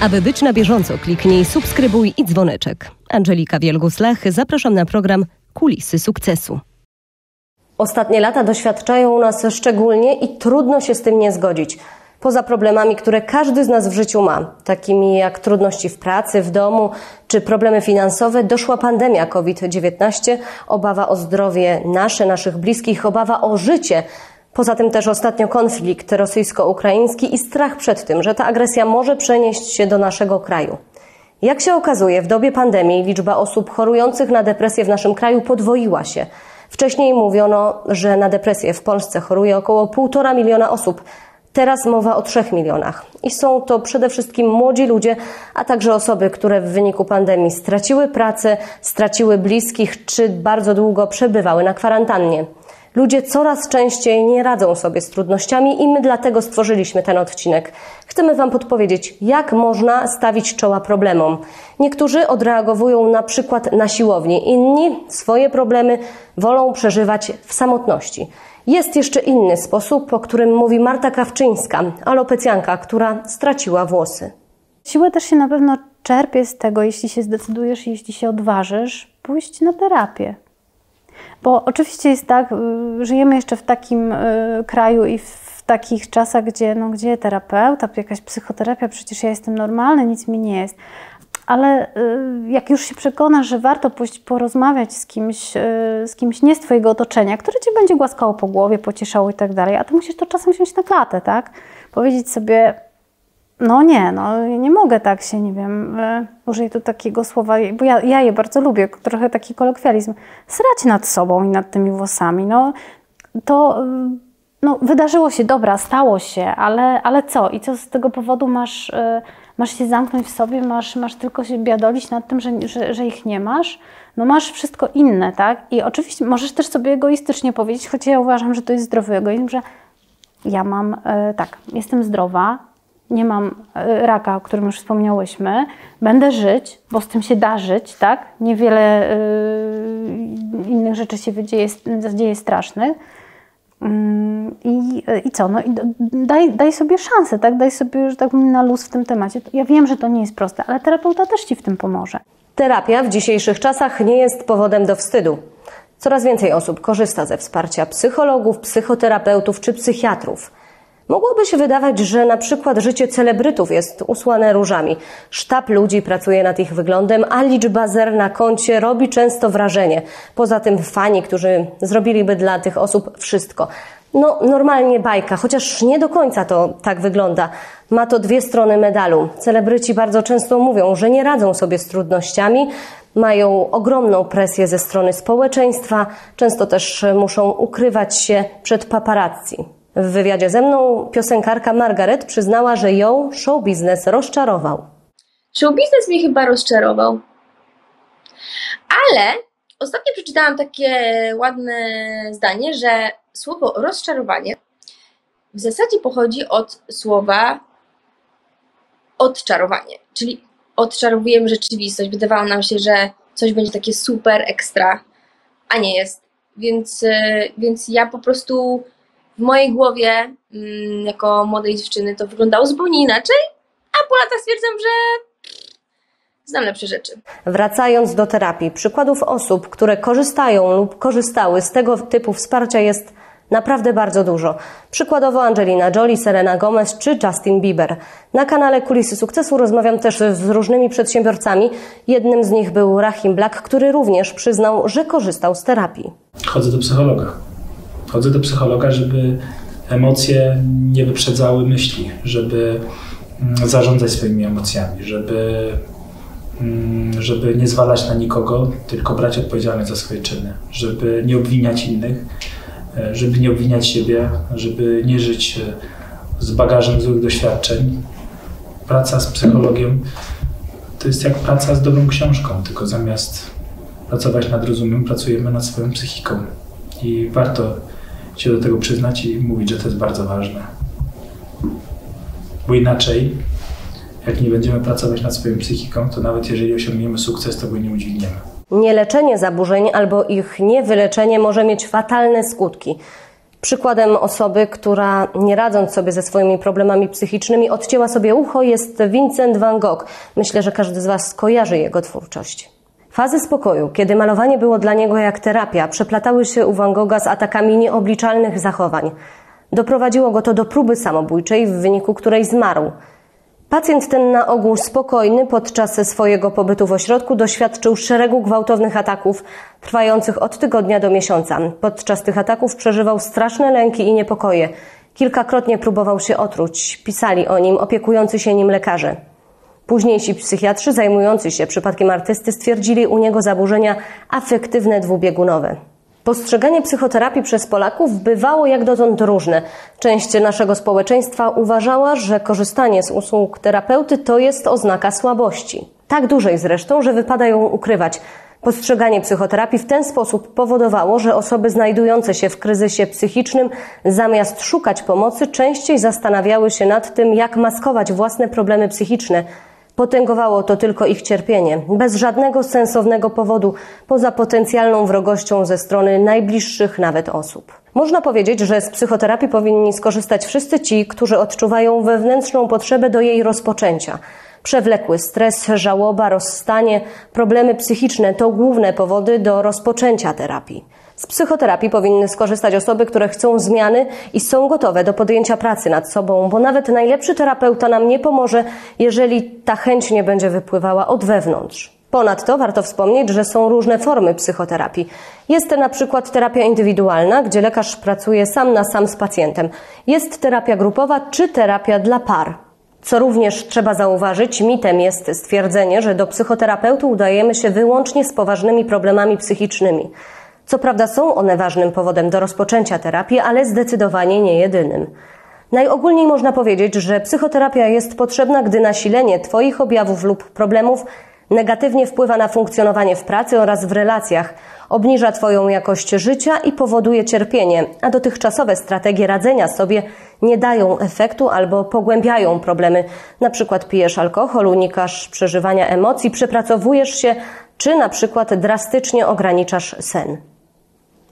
Aby być na bieżąco, kliknij subskrybuj i dzwoneczek. Angelika Wielgus-Lach, zapraszam na program Kulisy Sukcesu. Ostatnie lata doświadczają nas szczególnie i trudno się z tym nie zgodzić. Poza problemami, które każdy z nas w życiu ma, takimi jak trudności w pracy, w domu czy problemy finansowe, doszła pandemia COVID-19, obawa o zdrowie nasze, naszych bliskich, obawa o życie. Poza tym też ostatnio konflikt rosyjsko-ukraiński i strach przed tym, że ta agresja może przenieść się do naszego kraju. Jak się okazuje, w dobie pandemii liczba osób chorujących na depresję w naszym kraju podwoiła się. Wcześniej mówiono, że na depresję w Polsce choruje około 1,5 miliona osób. Teraz mowa o 3 milionach. I są to przede wszystkim młodzi ludzie, a także osoby, które w wyniku pandemii straciły pracę, straciły bliskich czy bardzo długo przebywały na kwarantannie. Ludzie coraz częściej nie radzą sobie z trudnościami i my dlatego stworzyliśmy ten odcinek. Chcemy Wam podpowiedzieć, jak można stawić czoła problemom. Niektórzy odreagowują na przykład na siłowni, inni swoje problemy wolą przeżywać w samotności. Jest jeszcze inny sposób, o którym mówi Marta Kawczyńska, alopecjanka, która straciła włosy. Siłę też się na pewno czerpie z tego, jeśli się zdecydujesz, jeśli się odważysz, pójść na terapię. Bo oczywiście jest tak, y, żyjemy jeszcze w takim y, kraju i w takich czasach, gdzie, no, gdzie terapeuta, jakaś psychoterapia, przecież ja jestem normalny, nic mi nie jest. Ale y, jak już się przekonasz, że warto pójść porozmawiać z kimś, z kimś nie z Twojego otoczenia, który Cię będzie głaskało po głowie, pocieszało i tak dalej, a Ty musisz to czasem wziąć na klatę, tak? Powiedzieć sobie, no nie, no nie mogę tak się, nie wiem, e, użyję tu takiego słowa, bo ja, ja je bardzo lubię, trochę taki kolokwializm, srać nad sobą i nad tymi włosami. No to e, no, wydarzyło się, dobra, stało się, ale, ale co? I co z tego powodu masz, e, masz się zamknąć w sobie, masz, masz tylko się biadolić nad tym, że, że, że ich nie masz? No masz wszystko inne, tak? I oczywiście możesz też sobie egoistycznie powiedzieć, choć ja uważam, że to jest zdrowy egoizm, że ja mam, tak, jestem zdrowa, nie mam e, raka, o którym już wspomniałyśmy, będę żyć, bo z tym się da żyć, tak? Niewiele yy, innych rzeczy się dzieje, dzieje strasznych. Yy, I co? No i daj, daj sobie szansę, tak? Daj sobie, że tak na luz w tym temacie. Ja wiem, że to nie jest proste, ale terapeuta też Ci w tym pomoże. Terapia w dzisiejszych czasach nie jest powodem do wstydu. Coraz więcej osób korzysta ze wsparcia psychologów, psychoterapeutów czy psychiatrów. Mogłoby się wydawać, że na przykład życie celebrytów jest usłane różami. Sztab ludzi pracuje nad ich wyglądem, a liczba zer na koncie robi często wrażenie. Poza tym fani, którzy zrobiliby dla tych osób wszystko. No, normalnie bajka, chociaż nie do końca to tak wygląda. Ma to dwie strony medalu. Celebryci bardzo często mówią, że nie radzą sobie z trudnościami, mają ogromną presję ze strony społeczeństwa, często też muszą ukrywać się przed paparazzi. W wywiadzie ze mną piosenkarka Margaret przyznała, że ją show biznes rozczarował. Show biznes mnie chyba rozczarował. Ale ostatnio przeczytałam takie ładne zdanie, że słowo rozczarowanie w zasadzie pochodzi od słowa odczarowanie, czyli odczarowujemy rzeczywistość. Wydawało nam się, że coś będzie takie super ekstra, a nie jest. Więc, e, więc ja po prostu w mojej głowie, mm, jako młodej dziewczyny, to wyglądało zupełnie inaczej, a po latach stwierdzam, że znam lepsze rzeczy. Wracając do terapii, przykładów osób, które korzystają lub korzystały z tego typu wsparcia jest naprawdę bardzo dużo. Przykładowo Angelina Jolie, Selena Gomez czy Justin Bieber. Na kanale Kulisy Sukcesu rozmawiam też z różnymi przedsiębiorcami. Jednym z nich był Rahim Black, który również przyznał, że korzystał z terapii. Chodzę do psychologa chodzę do psychologa, żeby emocje nie wyprzedzały myśli, żeby mm, zarządzać swoimi emocjami, żeby, mm, żeby nie zwalać na nikogo, tylko brać odpowiedzialność za swoje czyny, żeby nie obwiniać innych, e, żeby nie obwiniać siebie, żeby nie żyć e, z bagażem złych doświadczeń. Praca z psychologiem to jest jak praca z dobrą książką, tylko zamiast pracować nad rozumem, pracujemy nad swoją psychiką. I warto się do tego przyznać i mówić, że to jest bardzo ważne. Bo inaczej, jak nie będziemy pracować nad swoją psychiką, to nawet jeżeli osiągniemy sukces, to go nie udźwigniemy. Nieleczenie zaburzeń albo ich niewyleczenie może mieć fatalne skutki. Przykładem osoby, która nie radząc sobie ze swoimi problemami psychicznymi odcięła sobie ucho jest Vincent van Gogh. Myślę, że każdy z Was kojarzy jego twórczość. Fazy spokoju, kiedy malowanie było dla niego jak terapia, przeplatały się u Van Gogha z atakami nieobliczalnych zachowań. Doprowadziło go to do próby samobójczej, w wyniku której zmarł. Pacjent ten na ogół spokojny podczas swojego pobytu w ośrodku doświadczył szeregu gwałtownych ataków, trwających od tygodnia do miesiąca. Podczas tych ataków przeżywał straszne lęki i niepokoje. Kilkakrotnie próbował się otruć. Pisali o nim opiekujący się nim lekarze. Późniejsi psychiatrzy zajmujący się przypadkiem artysty stwierdzili u niego zaburzenia afektywne dwubiegunowe. Postrzeganie psychoterapii przez Polaków bywało jak dotąd różne. Część naszego społeczeństwa uważała, że korzystanie z usług terapeuty to jest oznaka słabości. Tak dużej zresztą, że wypada ją ukrywać. Postrzeganie psychoterapii w ten sposób powodowało, że osoby znajdujące się w kryzysie psychicznym, zamiast szukać pomocy, częściej zastanawiały się nad tym, jak maskować własne problemy psychiczne, Potęgowało to tylko ich cierpienie, bez żadnego sensownego powodu, poza potencjalną wrogością ze strony najbliższych nawet osób. Można powiedzieć, że z psychoterapii powinni skorzystać wszyscy ci, którzy odczuwają wewnętrzną potrzebę do jej rozpoczęcia. Przewlekły stres, żałoba, rozstanie, problemy psychiczne to główne powody do rozpoczęcia terapii. Z psychoterapii powinny skorzystać osoby, które chcą zmiany i są gotowe do podjęcia pracy nad sobą, bo nawet najlepszy terapeuta nam nie pomoże, jeżeli ta chęć nie będzie wypływała od wewnątrz. Ponadto warto wspomnieć, że są różne formy psychoterapii. Jest na przykład terapia indywidualna, gdzie lekarz pracuje sam na sam z pacjentem. Jest terapia grupowa czy terapia dla par. Co również trzeba zauważyć, mitem jest stwierdzenie, że do psychoterapeuty udajemy się wyłącznie z poważnymi problemami psychicznymi. Co prawda są one ważnym powodem do rozpoczęcia terapii, ale zdecydowanie nie jedynym. Najogólniej można powiedzieć, że psychoterapia jest potrzebna, gdy nasilenie Twoich objawów lub problemów negatywnie wpływa na funkcjonowanie w pracy oraz w relacjach, obniża Twoją jakość życia i powoduje cierpienie, a dotychczasowe strategie radzenia sobie nie dają efektu albo pogłębiają problemy. Na przykład pijesz alkohol, unikasz przeżywania emocji, przepracowujesz się, czy na przykład drastycznie ograniczasz sen.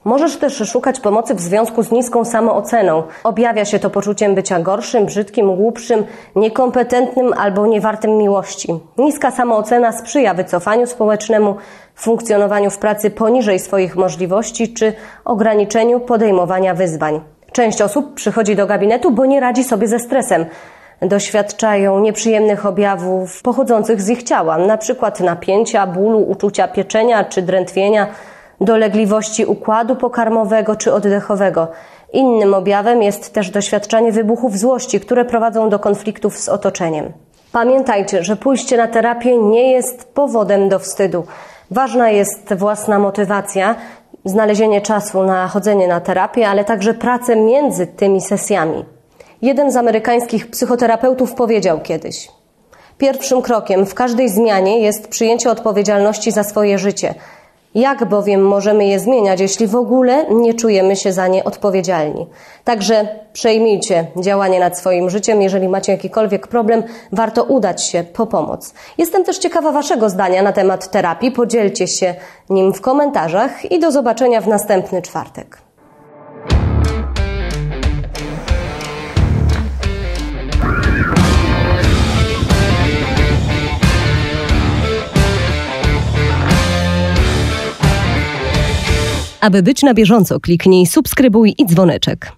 Możesz też szukać pomocy w związku z niską samooceną. Objawia się to poczuciem bycia gorszym, brzydkim, głupszym, niekompetentnym albo niewartym miłości. Niska samoocena sprzyja wycofaniu społecznemu, funkcjonowaniu w pracy poniżej swoich możliwości czy ograniczeniu podejmowania wyzwań. Część osób przychodzi do gabinetu, bo nie radzi sobie ze stresem. Doświadczają nieprzyjemnych objawów pochodzących z ich ciała, przykład napięcia, bólu, uczucia pieczenia czy drętwienia dolegliwości układu pokarmowego czy oddechowego. Innym objawem jest też doświadczanie wybuchów złości, które prowadzą do konfliktów z otoczeniem. Pamiętajcie, że pójście na terapię nie jest powodem do wstydu. Ważna jest własna motywacja, znalezienie czasu na chodzenie na terapię, ale także pracę między tymi sesjami. Jeden z amerykańskich psychoterapeutów powiedział kiedyś: Pierwszym krokiem w każdej zmianie jest przyjęcie odpowiedzialności za swoje życie. Jak bowiem możemy je zmieniać, jeśli w ogóle nie czujemy się za nie odpowiedzialni? Także przejmijcie działanie nad swoim życiem. Jeżeli macie jakikolwiek problem, warto udać się po pomoc. Jestem też ciekawa Waszego zdania na temat terapii. Podzielcie się nim w komentarzach i do zobaczenia w następny czwartek. Aby być na bieżąco, kliknij subskrybuj i dzwoneczek.